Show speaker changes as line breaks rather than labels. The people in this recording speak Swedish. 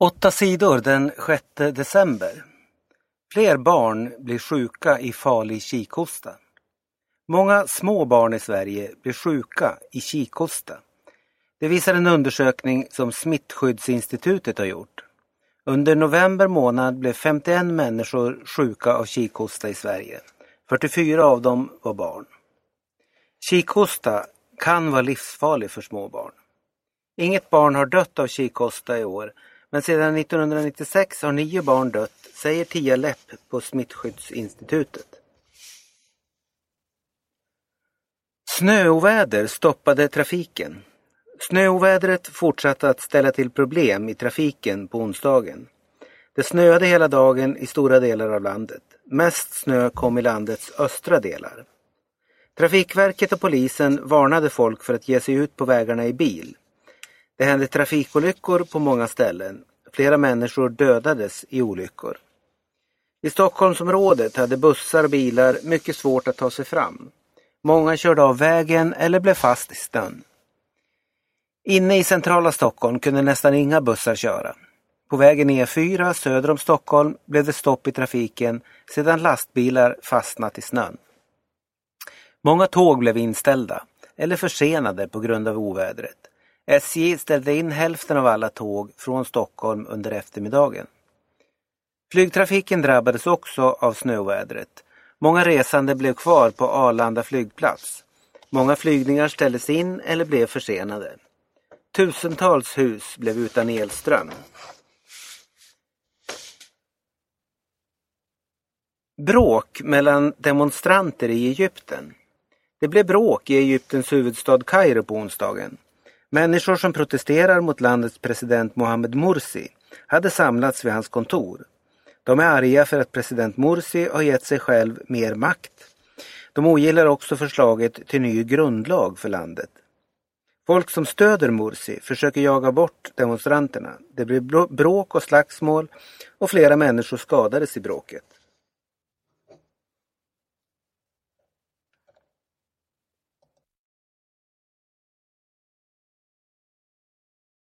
Åtta sidor den 6 december. Fler barn blir sjuka i farlig kikhosta. Många små barn i Sverige blir sjuka i kikhosta. Det visar en undersökning som Smittskyddsinstitutet har gjort. Under november månad blev 51 människor sjuka av kikhosta i Sverige. 44 av dem var barn. Kikhosta kan vara livsfarlig för små barn. Inget barn har dött av kikhosta i år men sedan 1996 har nio barn dött, säger Tia Lepp på Smittskyddsinstitutet. Snöoväder stoppade trafiken. Snöovädret fortsatte att ställa till problem i trafiken på onsdagen. Det snöade hela dagen i stora delar av landet. Mest snö kom i landets östra delar. Trafikverket och polisen varnade folk för att ge sig ut på vägarna i bil. Det hände trafikolyckor på många ställen. Flera människor dödades i olyckor. I Stockholmsområdet hade bussar och bilar mycket svårt att ta sig fram. Många körde av vägen eller blev fast i snön. Inne i centrala Stockholm kunde nästan inga bussar köra. På vägen E4 söder om Stockholm blev det stopp i trafiken sedan lastbilar fastnat i snön. Många tåg blev inställda eller försenade på grund av ovädret. SJ ställde in hälften av alla tåg från Stockholm under eftermiddagen. Flygtrafiken drabbades också av snövädret. Många resande blev kvar på Arlanda flygplats. Många flygningar ställdes in eller blev försenade. Tusentals hus blev utan elström. Bråk mellan demonstranter i Egypten. Det blev bråk i Egyptens huvudstad Kairo på onsdagen. Människor som protesterar mot landets president Mohamed Morsi hade samlats vid hans kontor. De är arga för att president Morsi har gett sig själv mer makt. De ogillar också förslaget till ny grundlag för landet. Folk som stöder Morsi försöker jaga bort demonstranterna. Det blev bråk och slagsmål och flera människor skadades i bråket.